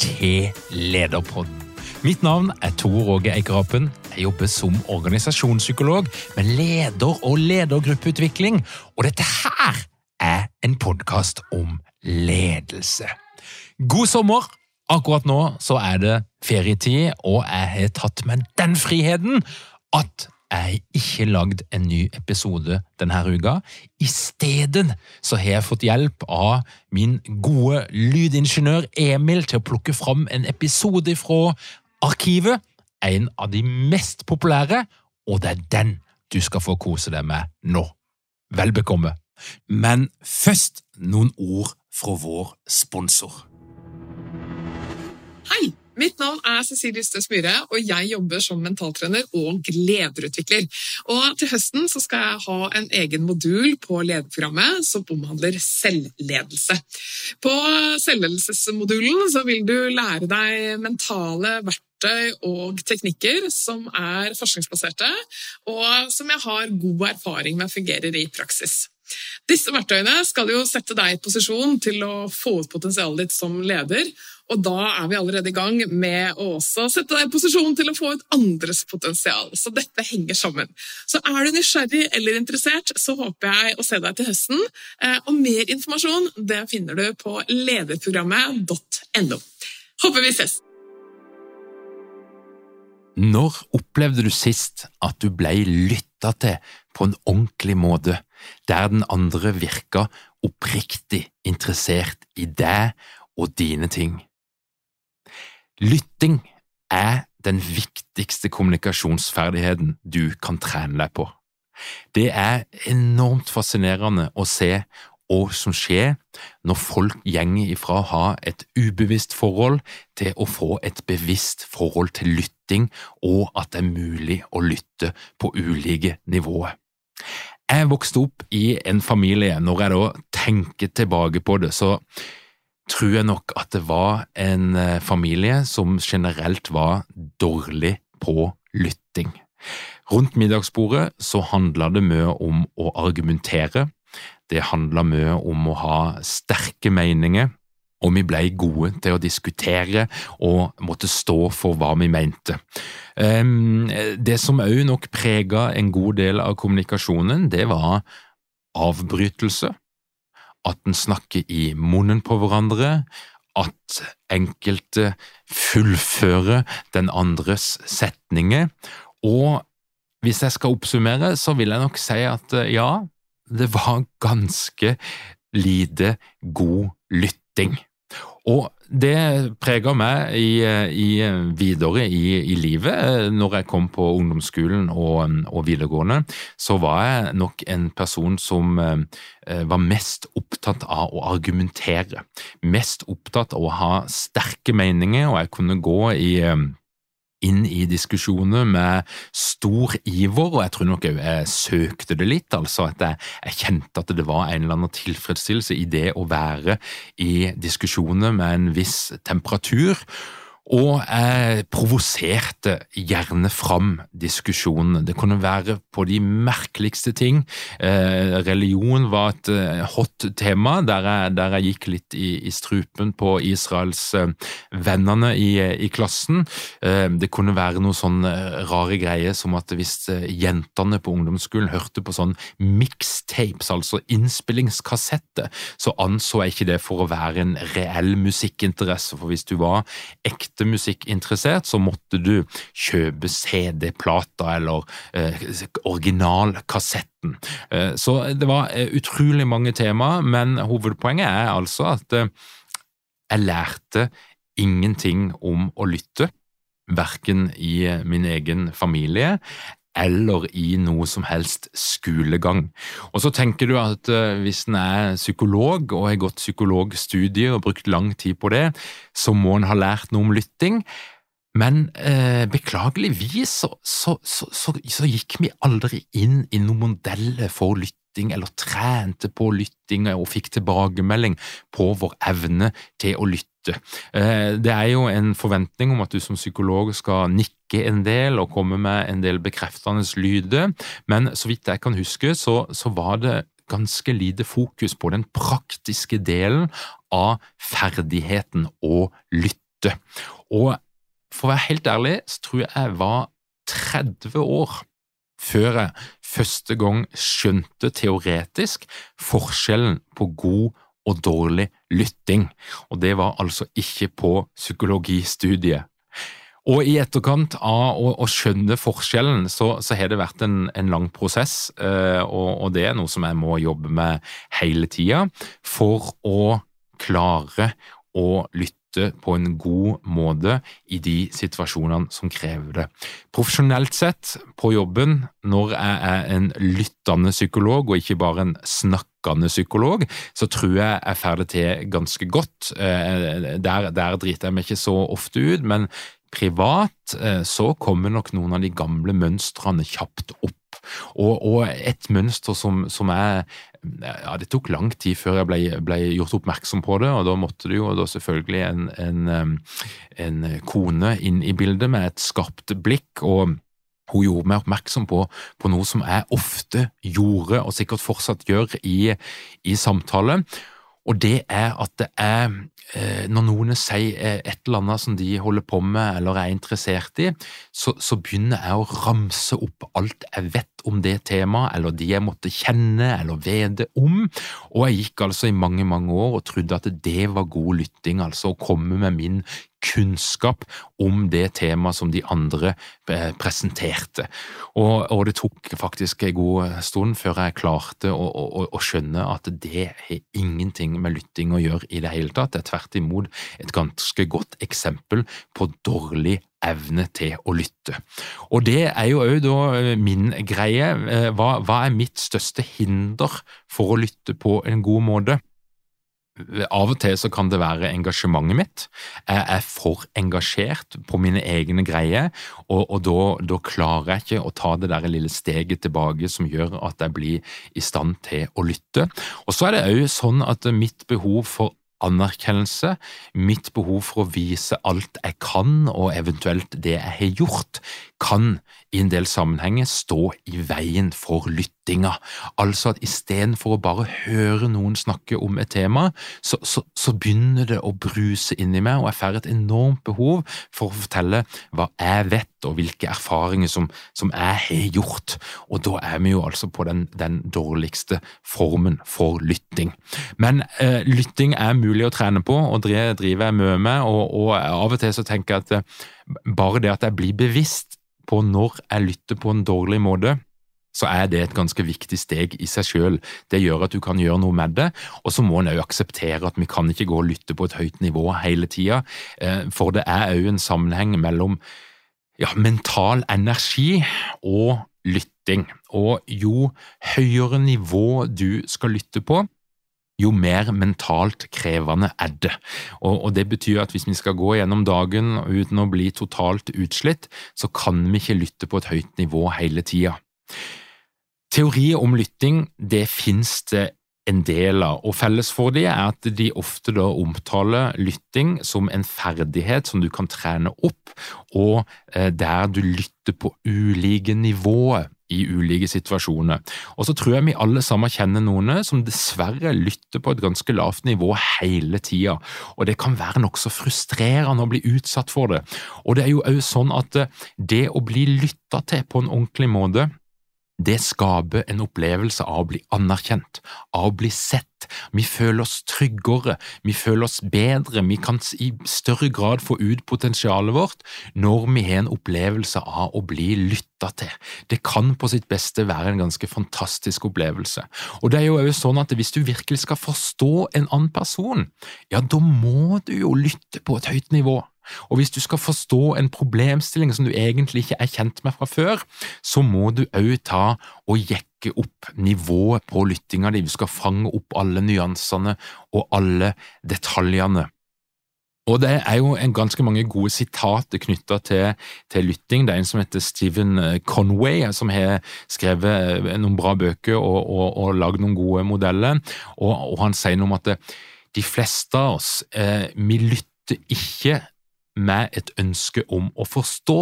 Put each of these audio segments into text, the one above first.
til Lederpodden. Mitt navn er Tor Åge Eikerapen. Jeg jobber som organisasjonspsykolog med leder- og ledergruppeutvikling. Og dette her er en podkast om ledelse. God sommer! Akkurat nå så er det ferietid, og jeg har tatt meg den friheten at jeg ikke lagd en ny episode denne uka. I stedet så har jeg fått hjelp av min gode lydingeniør Emil til å plukke fram en episode fra arkivet. En av de mest populære, og det er den du skal få kose deg med nå. Vel bekomme. Men først noen ord fra vår sponsor. Hei! Mitt navn er Cecilie Ystøs Myhre, og jeg jobber som mentaltrener og lederutvikler. Og til høsten skal jeg ha en egen modul på lederprogrammet som omhandler selvledelse. På selvledelsesmodulen vil du lære deg mentale verktøy og teknikker som er forskningsbaserte, og som jeg har god erfaring med fungerer i praksis. Disse verktøyene skal jo sette deg i posisjon til å få ut potensialet ditt som leder, og da er vi allerede i gang med å også sette deg i posisjon til å få ut andres potensial. Så dette henger sammen. Så er du nysgjerrig eller interessert, så håper jeg å se deg til høsten. Og mer informasjon det finner du på lederprogrammet.no. Håper vi ses! Når opplevde du sist at du blei lytta til på en ordentlig måte, der den andre virka oppriktig interessert i deg og dine ting? Lytting er den viktigste kommunikasjonsferdigheten du kan trene deg på. Det er enormt fascinerende å se hva som skjer når folk gjenger ifra å ha et ubevisst forhold til å få et bevisst forhold til lytting, og at det er mulig å lytte på ulike nivåer. Jeg vokste opp i en familie, når jeg da tenker tilbake på det, så tror jeg nok at det var en familie som generelt var dårlig på lytting. Rundt middagsbordet så handla det mye om å argumentere, det handla mye om å ha sterke meninger, og vi blei gode til å diskutere og måtte stå for hva vi mente. Det som òg nok prega en god del av kommunikasjonen, det var avbrytelse, at en snakker i munnen på hverandre, at enkelte fullfører den andres setninger, og hvis jeg skal oppsummere, så vil jeg nok si at ja, det var ganske lite god lytting. Og det prega meg i, i, videre i, i, livet. Når jeg kom på ungdomsskolen og, og, videregående, så var jeg nok en person som eh, var mest opptatt av å argumentere. Mest opptatt av å ha sterke meninger, og jeg kunne gå i inn i diskusjoner med stor iver, og jeg tror nok jeg søkte det litt, altså at jeg, jeg, kjente at det var en eller annen tilfredsstillelse i det å være i diskusjoner med en viss temperatur. Og jeg provoserte gjerne fram diskusjonene. Det kunne være på de merkeligste ting. Eh, religion var et eh, hot tema, der jeg, der jeg gikk litt i, i, strupen på Israels eh, i, i klassen. Eh, det kunne være noe sånn eh, rare greier som at hvis eh, jentene på ungdomsskolen hørte på sånn mixtapes, altså innspillingskassette, så anså jeg ikke det for å være en reell musikkinteresse. For hvis du var ekte musikkinteressert, så måtte du kjøpe CD-plata eller eh, originalkassetten. Eh, så det var eh, utrolig mange tema, men hovedpoenget er altså at eh, jeg lærte ingenting om å lytte, verken i eh, min egen familie eller i noe som helst skolegang. Og så tenker du at uh, hvis en er psykolog og har gått psykologstudier og brukt lang tid på det, så må en ha lært noe om lytting. Men eh, beklageligvis så, så, så, så, gikk vi aldri inn i noen modeller for lytting, eller trente på lytting og fikk tilbakemelding på vår evne til å lytte lytte. Eh, det er jo en forventning om at du som psykolog skal nikke en del og komme med en del bekreftende lyder, men så vidt jeg kan huske, så, så var det ganske lite fokus på den praktiske delen av ferdigheten å lytte. Og for å være helt ærlig, så tror jeg jeg var 30 år før jeg første gang skjønte teoretisk forskjellen på god og dårlig lytting, og det var altså ikke på psykologistudiet. Og i etterkant av å, å skjønne forskjellen, så, så, har det vært en, en lang prosess, eh, og, og, det er noe som jeg må jobbe med hele tida for å klare å lytte på en god måte i de situasjonene som krever det. Profesjonelt sett, på jobben, når jeg er en lyttende psykolog og ikke bare en snakk snakkende psykolog, så tror jeg jeg får det til ganske godt. Eh, der, der driter jeg meg ikke så ofte ut, men privat eh, så kommer nok noen av de gamle mønstrene kjapt opp. Og, og et mønster som, som er ja, Det tok lang tid før jeg ble, ble, gjort oppmerksom på det, og da måtte det jo selvfølgelig en, en, en kone inn i bildet med et skarpt blikk. og hun gjorde meg oppmerksom på, på, noe som jeg ofte gjorde, og sikkert fortsatt gjør, i, i samtale. Og det er at det er eh, Når noen sier eh, et eller annet som de holder på med eller er interessert i, så, så begynner jeg å ramse opp alt jeg vet om det temaet, eller de jeg måtte kjenne eller vede om. Og jeg gikk altså i mange, mange år og trodde at det var god lytting, altså å komme med min kunnskap om det temaet som de andre eh, presenterte. Og, og, det tok faktisk en god stund før jeg klarte å, å, å, skjønne at det har ingenting med lytting å gjøre i det hele tatt. Det er tvert imot et ganske godt eksempel på dårlig evne til å lytte. Og det er jo òg da eh, min greie. Eh, hva, hva er mitt største hinder for å lytte på en god måte? Av og til så kan det være engasjementet mitt. Jeg er for engasjert på mine egne greier, og, og da, da, klarer jeg ikke å ta det der lille steget tilbake som gjør at jeg blir i stand til å lytte. Og så er det òg sånn at mitt behov for anerkjennelse, mitt behov for å vise alt jeg kan, og eventuelt det jeg har gjort, kan i en del sammenhenger stå i veien for lyttinga. Altså at istedenfor å bare høre noen snakke om et tema, så, så, så begynner det å bruse inni meg, og jeg får et enormt behov for å fortelle hva jeg vet, og hvilke erfaringer som, som jeg har gjort. Og da er vi jo altså på den, den dårligste formen for lytting. Men eh, lytting er mulig å trene på, og det driver jeg mye med, og, og av og til så tenker jeg at eh, bare det at jeg blir bevisst på når jeg lytter på en dårlig måte, så er det et ganske viktig steg i seg selv. Det gjør at du kan gjøre noe med det, og så må en òg akseptere at vi kan ikke gå og lytte på et høyt nivå hele tida, eh, for det er òg en sammenheng mellom ja, mental energi og lytting. Og jo høyere nivå du skal lytte på, jo mer mentalt krevende er det. Og, og, Det betyr at hvis vi skal gå gjennom dagen uten å bli totalt utslitt, så kan vi ikke lytte på et høyt nivå hele tida. Teori om lytting det finnes det en del av, og felles for dem er at de ofte da omtaler lytting som en ferdighet som du kan trene opp, og eh, der du lytter på ulike nivåer i ulike situasjoner. Og så tror jeg vi alle sammen kjenner noen som dessverre lytter på et ganske lavt nivå hele tida, og det kan være nokså frustrerende å bli utsatt for det. Og det er jo òg sånn at det å bli lytta til på en ordentlig måte, det skaper en opplevelse av å bli anerkjent, av å bli sett. Vi føler oss tryggere, vi føler oss bedre, vi kan i større grad få ut potensialet vårt når vi har en opplevelse av å bli lytta til. Det kan på sitt beste være en ganske fantastisk opplevelse. Og det er jo også sånn at hvis du virkelig skal forstå en annen person, ja, da må du jo lytte på et høyt nivå. Og hvis du skal forstå en problemstilling som du egentlig ikke er kjent med fra før, så må du òg ta og jekke opp nivået på lyttinga di. Du skal fange opp alle nyansene og alle detaljene. Og Det er jo ganske mange gode sitater knytta til, til, lytting. Det er en som heter Stephen eh, Conway, som har skrevet eh, noen bra bøker og, og, og lagd noen gode modeller. Og, og, Han sier noe om at de fleste av oss eh, vi lytter ikke med et ønske om å forstå.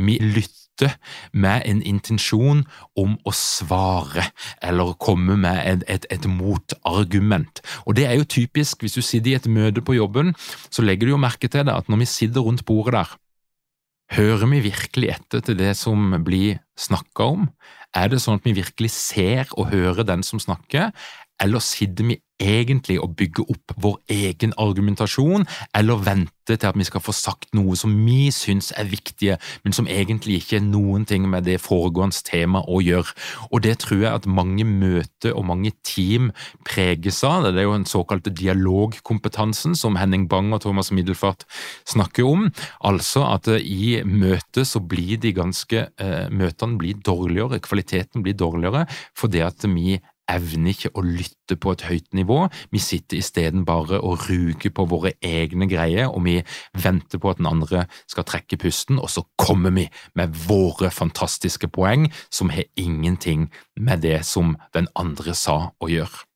Vi lytter med en intensjon om å svare eller komme med et, et, et, motargument. Og Det er jo typisk hvis du sitter i et møte på jobben, så legger du jo merke til det at når vi sitter rundt bordet der, hører vi virkelig etter til det som blir snakka om? Er det sånn at vi virkelig ser og hører den som snakker, eller sitter vi egentlig å bygge opp vår egen argumentasjon, eller vente til at vi skal få sagt noe som vi syns er viktige, men som egentlig ikke er noen ting med det foregående temaet å gjøre. Og det tror jeg at mange møter og mange team preges av. Det er jo den såkalte dialogkompetansen som Henning Bang og Thomas Middelfart snakker om. Altså at i møtet så blir de ganske eh, Møtene blir dårligere, kvaliteten blir dårligere fordi at vi evner ikke å lytte på et høyt nivå. Vi sitter isteden bare og ruger på våre egne greier, og vi venter på at den andre skal trekke pusten, og så kommer vi med våre fantastiske poeng som har ingenting med det som den andre sa å gjøre.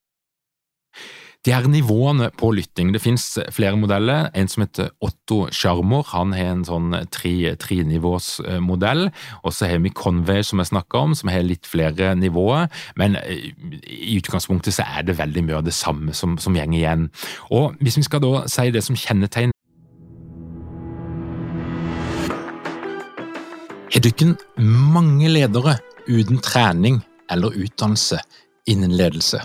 De her nivåene på lytting, det finnes flere modeller. En som heter Otto Sjarmor. han har en sånn trenivåsmodell. Og så har vi Conway, som jeg snakka om, som har litt flere nivåer. Men eh, i utgangspunktet så er det veldig mye av det samme som, som gjenger igjen. Og hvis vi skal da si det som kjennetegn Har dere mange ledere uten trening eller utdannelse innen ledelse?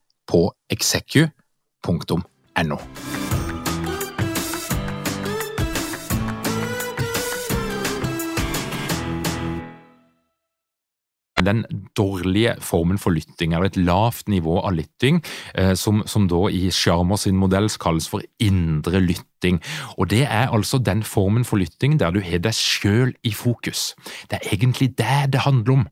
på execu.no. den dårlige formen for lytting, eller et lavt nivå av lytting, eh, som, som, da i Sjarmer sin modell kalles for indre lytting. Og Det er altså den formen for lytting der du har deg sjøl i fokus. Det er egentlig det det handler om.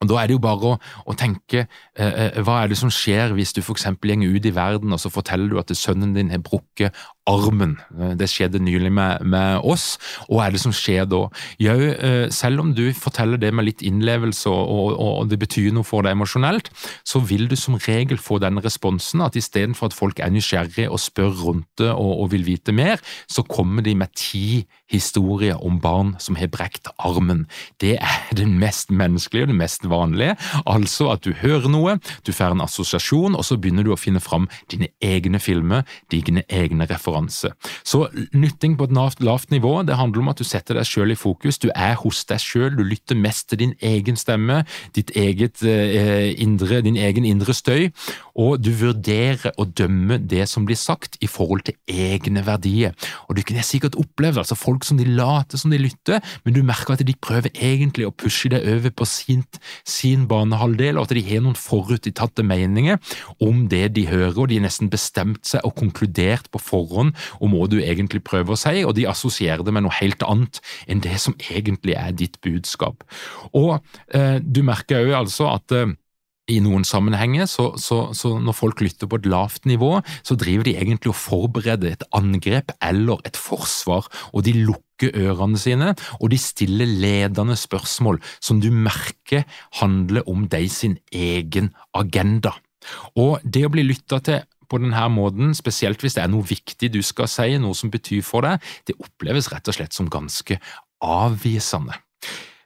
Og Da er det jo bare å, å tenke eh, eh hva er det som skjer hvis du f.eks. går ut i verden og så forteller du at sønnen din har brukket armen. Det skjedde nylig med, med, oss. Og hva er det som skjer da? Jo, eh, selv om du forteller det med litt innlevelse og, og, og det betyr noe for deg emosjonelt, så vil du som regel få den responsen at istedenfor at folk er nysgjerrige og spør rundt det og, og vil vite mer, så kommer de med ti historier om barn som har brekt armen. Det er det mest menneskelige og det mest vanlige. Altså at du hører noe, du får en assosiasjon, og så begynner du å finne fram dine egne filmer, dine egne referanser differanse. Så lytting på et lavt, lavt nivå det handler om at du setter deg selv i fokus, du er hos deg selv, du lytter mest til din egen stemme, ditt eget eh, indre, din egen indre støy, og du vurderer å dømme det som blir sagt i forhold til egne verdier. Og Du kunne sikkert opplevd altså folk som de later som de lytter, men du merker at de prøver egentlig å pushe deg over på sin, sin banehalvdel, og at de har noen forutinntatte meninger om det de hører, og de har nesten bestemt seg og konkludert på forhånd om må du egentlig prøve å si, og de assosierer det med noe helt annet enn det som egentlig er ditt budskap. Og eh, du merker òg altså at eh, i noen sammenhenger, så, så, så, når folk lytter på et lavt nivå, så driver de egentlig og forbereder et angrep eller et forsvar, og de lukker ørene sine, og de stiller ledende spørsmål som du merker handler om deg sin egen agenda. Og det å bli lytta til på denne måten, spesielt hvis det er noe viktig du skal si, noe som betyr for deg, det oppleves rett og slett som ganske avvisende.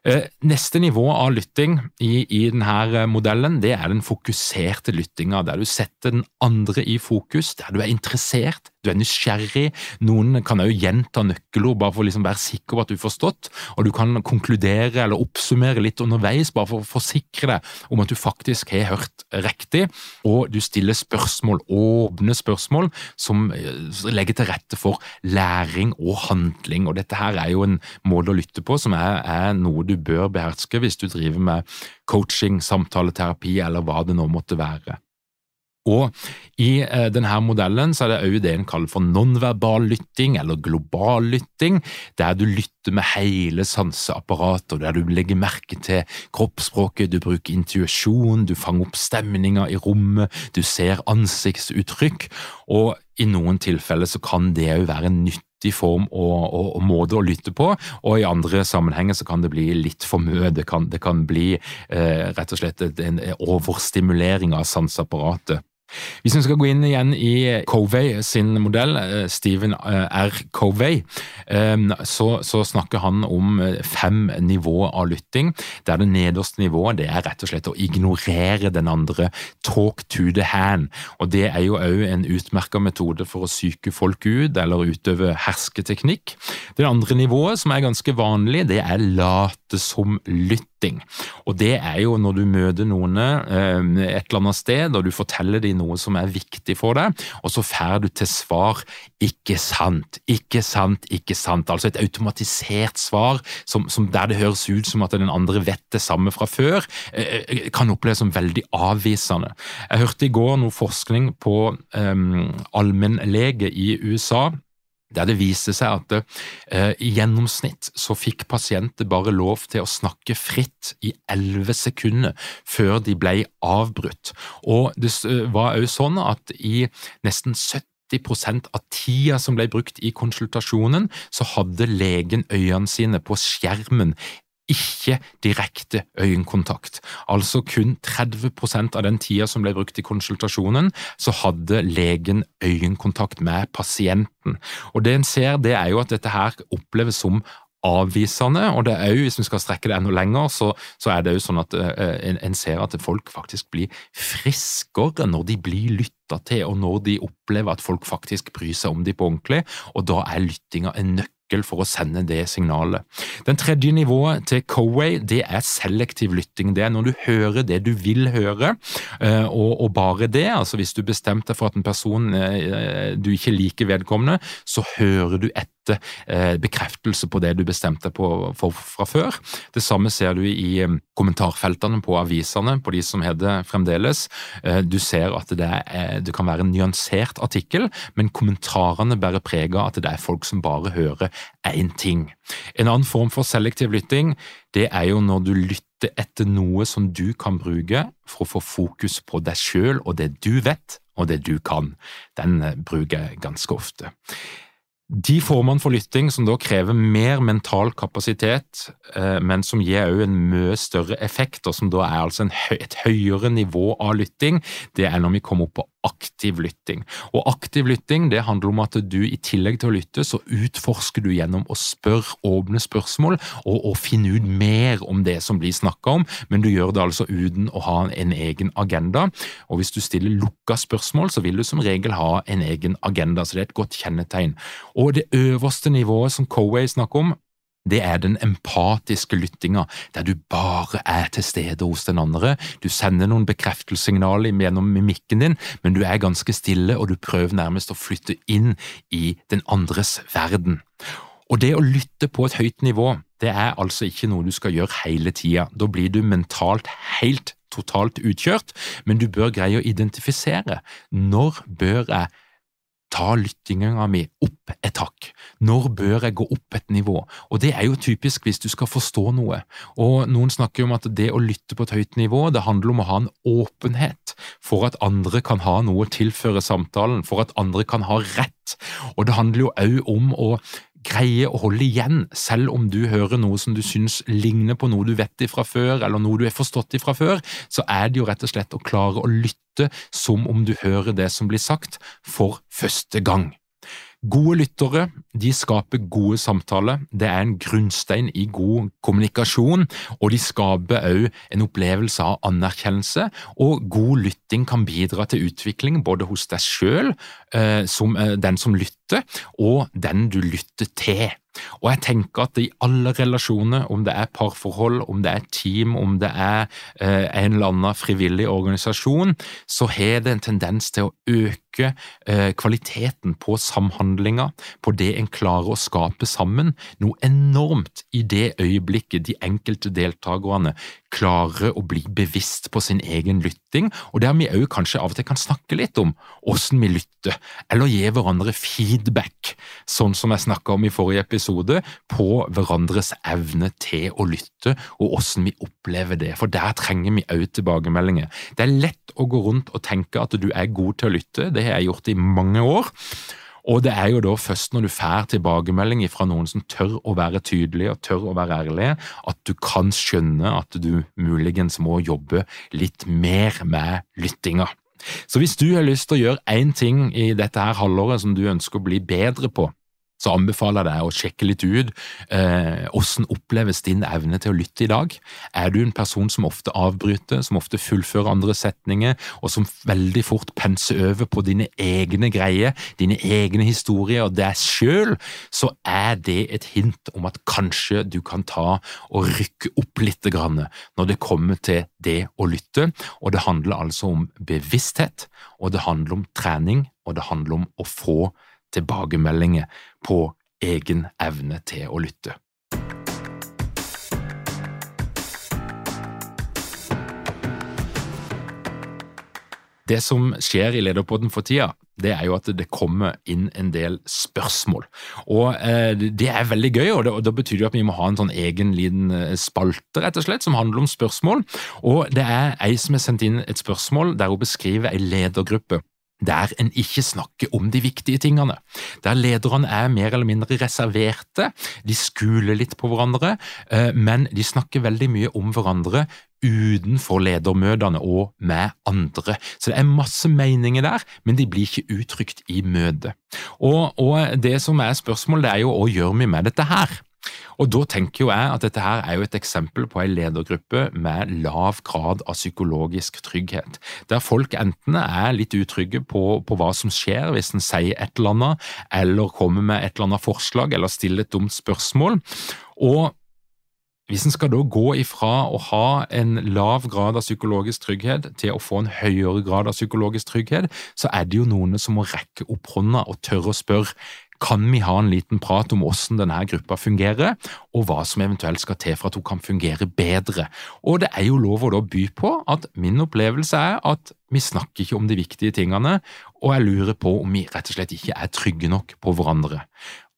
Eh, neste nivå av lytting i, i, denne modellen det er den fokuserte lyttinga, der du setter den andre i fokus, der du er interessert, du er nysgjerrig. Noen kan også gjenta nøkkelord bare for å liksom være sikker på at du har forstått, og du kan konkludere eller oppsummere litt underveis bare for å forsikre deg om at du faktisk har hørt riktig, og du stiller spørsmål, åpne spørsmål, som eh, legger til rette for læring og handling. Og dette her er jo en måte å lytte på som er, er noe du bør beherske hvis du driver med coaching, samtaleterapi eller hva det nå måtte være. Og i eh, denne modellen så er det også det en kaller for nonverbal lytting, eller global lytting, der du lytter med hele sanseapparatet, der du legger merke til kroppsspråket, du bruker intuisjon, du fanger opp stemninger i rommet, du ser ansiktsuttrykk, og i noen tilfeller så kan det òg være en nyttig form og, og, og, måte å lytte på, og i andre sammenhenger så kan det bli litt for mye. Det kan, det kan bli eh, rett og slett en overstimulering av sanseapparatet. Hvis vi skal gå inn igjen i Covey sin modell, eh, Stephen eh, R. Covey, eh, så, så, snakker han om fem nivåer av lytting, der det nederste nivået det er rett og slett å ignorere den andre, talk to the hand. Og Det er jo òg en utmerka metode for å psyke folk ut eller utøve hersketeknikk. Det andre nivået, som er ganske vanlig, det er late som lytting. Og det er jo når du møter noen eh, et eller annet sted, og du forteller dem noe som er viktig for deg, og så får du til svar 'ikke sant', 'ikke sant', 'ikke sant'. Altså et automatisert svar som, som der det høres ut som at den andre vet det samme fra før, eh, eh, kan oppleves som veldig avvisende. Jeg hørte i går noe forskning på um, allmennlege i USA der det viste seg at eh, i gjennomsnitt så fikk pasienter bare lov til å snakke fritt i elleve sekunder før de ble avbrutt. Og det eh, var òg sånn at i nesten 70% av tida som ble brukt i konsultasjonen, så hadde legen øynene sine på skjermen ikke direkte øyekontakt. Altså kun 30% av den tida som ble brukt i konsultasjonen, så hadde legen øyekontakt med pasienten. Og Det en ser, det er jo at dette her oppleves som avvisende, og det er jo, hvis vi skal strekke det enda lenger, så, så er det jo sånn at uh, en, en, ser at folk faktisk blir friskere når de blir lytta til, og når de opplever at folk faktisk bryr seg om dem på ordentlig, og da er lyttinga en nøkkel for å sende det signalet. Den tredje nivået til Coway det er selektiv lytting. Det er når du hører det du vil høre, eh, og, og bare det. altså Hvis du bestemte for at en person eh, du ikke liker vedkommende, så hører du etter Eh, bekreftelse på det du bestemte deg for, fra før. Det samme ser du i eh, kommentarfeltene på avisene, på de som heter fremdeles. Eh, du ser at det, er, det, kan være en nyansert artikkel, men kommentarene bærer preg av at det er folk som bare hører én ting. En annen form for selektiv lytting det er jo når du lytter etter noe som du kan bruke for å få fokus på deg sjøl og det du vet og det du kan. Den bruker jeg ganske ofte. De formene for lytting som da krever mer mental kapasitet, eh, men som gir også en mye større effekt, og som da er altså et høyere nivå av lytting, det er når vi kommer opp på aktiv lytting. Og aktiv lytting det handler om at du i tillegg til å lytte, så utforsker du gjennom å spørre åpne spørsmål og, og finne ut mer om det som blir snakka om, men du gjør det altså uten å ha en egen agenda. Og hvis du stiller lukka spørsmål, så vil du som regel ha en egen agenda, så det er et godt kjennetegn. Og det øverste nivået som Coway snakker om, det er den empatiske lyttinga, der du bare er til stede hos den andre. Du sender noen bekreftelsessignaler gjennom mimikken din, men du er ganske stille, og du prøver nærmest å flytte inn i den andres verden. Og det å lytte på et høyt nivå, det er altså ikke noe du skal gjøre hele tida. Da blir du mentalt helt totalt utkjørt, men du bør greie å identifisere når bør jeg ta lyttinga mi opp et hakk? Når bør jeg gå opp et nivå? Og Det er jo typisk hvis du skal forstå noe. Og Noen snakker jo om at det å lytte på et høyt nivå, det handler om å ha en åpenhet for at andre kan ha noe å tilføre samtalen, for at andre kan ha rett. Og det handler jo òg om å greie å holde igjen, selv om du hører noe som du syns ligner på noe du vet ifra før, eller noe du har forstått ifra før, så er det jo rett og slett å klare å lytte som om du hører det som blir sagt, for første gang. Gode lyttere de skaper gode samtaler, det er en grunnstein i god kommunikasjon, og de skaper også en opplevelse av anerkjennelse, og god lytting kan bidra til utvikling både hos deg selv, eh, eh, den som lytter, og den du lytter til. Og jeg tenker at i alle relasjoner, om det er parforhold, om det er team, om det er eh, en eller annen frivillig organisasjon, så har det en tendens til å øke eh, kvaliteten på samhandlinga, på det en klarer å skape sammen, noe enormt i det øyeblikket de enkelte deltakerne klarer å bli bevisst på sin egen lytting, og der vi òg kanskje av og til kan snakke litt om hvordan vi lytter, eller gi hverandre feedback, sånn som jeg snakka om i forrige episode, på hverandres evne til å lytte, og hvordan vi opplever det, for der trenger vi òg tilbakemeldinger. Det er lett å gå rundt og tenke at du er god til å lytte, det har jeg gjort i mange år. Og det er jo da først når du får tilbakemelding fra noen som tør å være tydelig og tør å være ærlig, at du kan skjønne at du muligens må jobbe litt mer med lyttinga. Så hvis du har lyst til å gjøre én ting i dette her halvåret som du ønsker å bli bedre på, så anbefaler jeg deg å sjekke litt ut eh, hvordan oppleves din evne til å lytte i dag. Er du en person som ofte avbryter, som ofte fullfører andre setninger, og som veldig fort penser over på dine egne greier, dine egne historier og deg sjøl, så er det et hint om at kanskje du kan ta og rykke opp litt når det kommer til det å lytte. Og det handler altså om bevissthet, og det handler om trening, og det handler om å få tilbakemeldinger på egen evne til å lytte. Det som skjer i Lederpodden for tida, det er jo at det kommer inn en del spørsmål. Og eh, Det er veldig gøy, og da betyr det at vi må ha en sånn egen liten eh, spalte rett og slett, som handler om spørsmål. Og Det er ei som har sendt inn et spørsmål der hun beskriver ei ledergruppe der en ikke snakker om de viktige tingene, der lederne er mer eller mindre reserverte, de skuler litt på hverandre, eh, men de snakker veldig mye om hverandre utenfor ledermøtene og med andre. Så det er masse meninger der, men de blir ikke uttrykt i møtet. Og, og det som er spørsmålet, er jo hva gjør vi med dette her? Og Da tenker jo jeg at dette her er jo et eksempel på en ledergruppe med lav grad av psykologisk trygghet, der folk enten er litt utrygge på, på hva som skjer hvis en sier et eller annet, eller kommer med et eller annet forslag eller stiller et dumt spørsmål. Og hvis en skal da gå ifra å ha en lav grad av psykologisk trygghet til å få en høyere grad av psykologisk trygghet, så er det jo noen som må rekke opp hånda og tørre å spørre kan vi ha en liten prat om hvordan denne gruppa fungerer, og hva som eventuelt skal til for at hun kan fungere bedre. Og det er jo lov å da by på at min opplevelse er at vi snakker ikke om de viktige tingene, og jeg lurer på om vi rett og slett ikke er trygge nok på hverandre.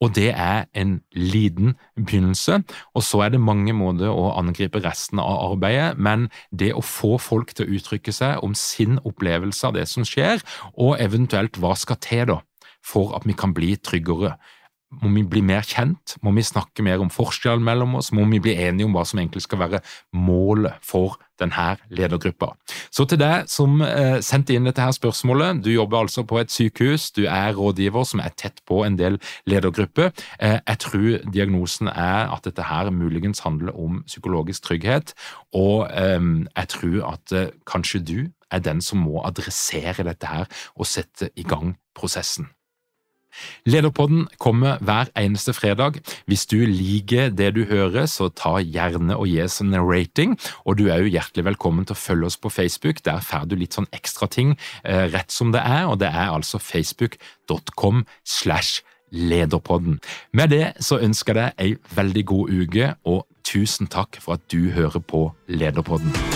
Og det er en liten begynnelse, og så er det mange måter å angripe resten av arbeidet, men det å få folk til å uttrykke seg om sin opplevelse av det som skjer, og eventuelt hva skal til da, for at vi kan bli tryggere. må vi bli mer kjent? Må vi snakke mer om forskjellen mellom oss? Må vi bli enige om hva som egentlig skal være målet for denne ledergruppa? Så til deg som eh, sendte inn dette her spørsmålet, du jobber altså på et sykehus, du er rådgiver som er tett på en del ledergrupper. Eh, jeg tror diagnosen er at dette her muligens handler om psykologisk trygghet, og eh, jeg tror at eh, kanskje du er den som må adressere dette her og sette i gang prosessen. Lederpodden kommer hver eneste fredag. Hvis du liker det du hører, så ta gjerne og gi oss en rating. Og du er jo hjertelig velkommen til å følge oss på Facebook. Der får du litt sånn ekstra ting eh, rett som det er, og det er altså facebook.com slash lederpodden. Med det så ønsker jeg deg ei veldig god uke, og tusen takk for at du hører på Lederpodden.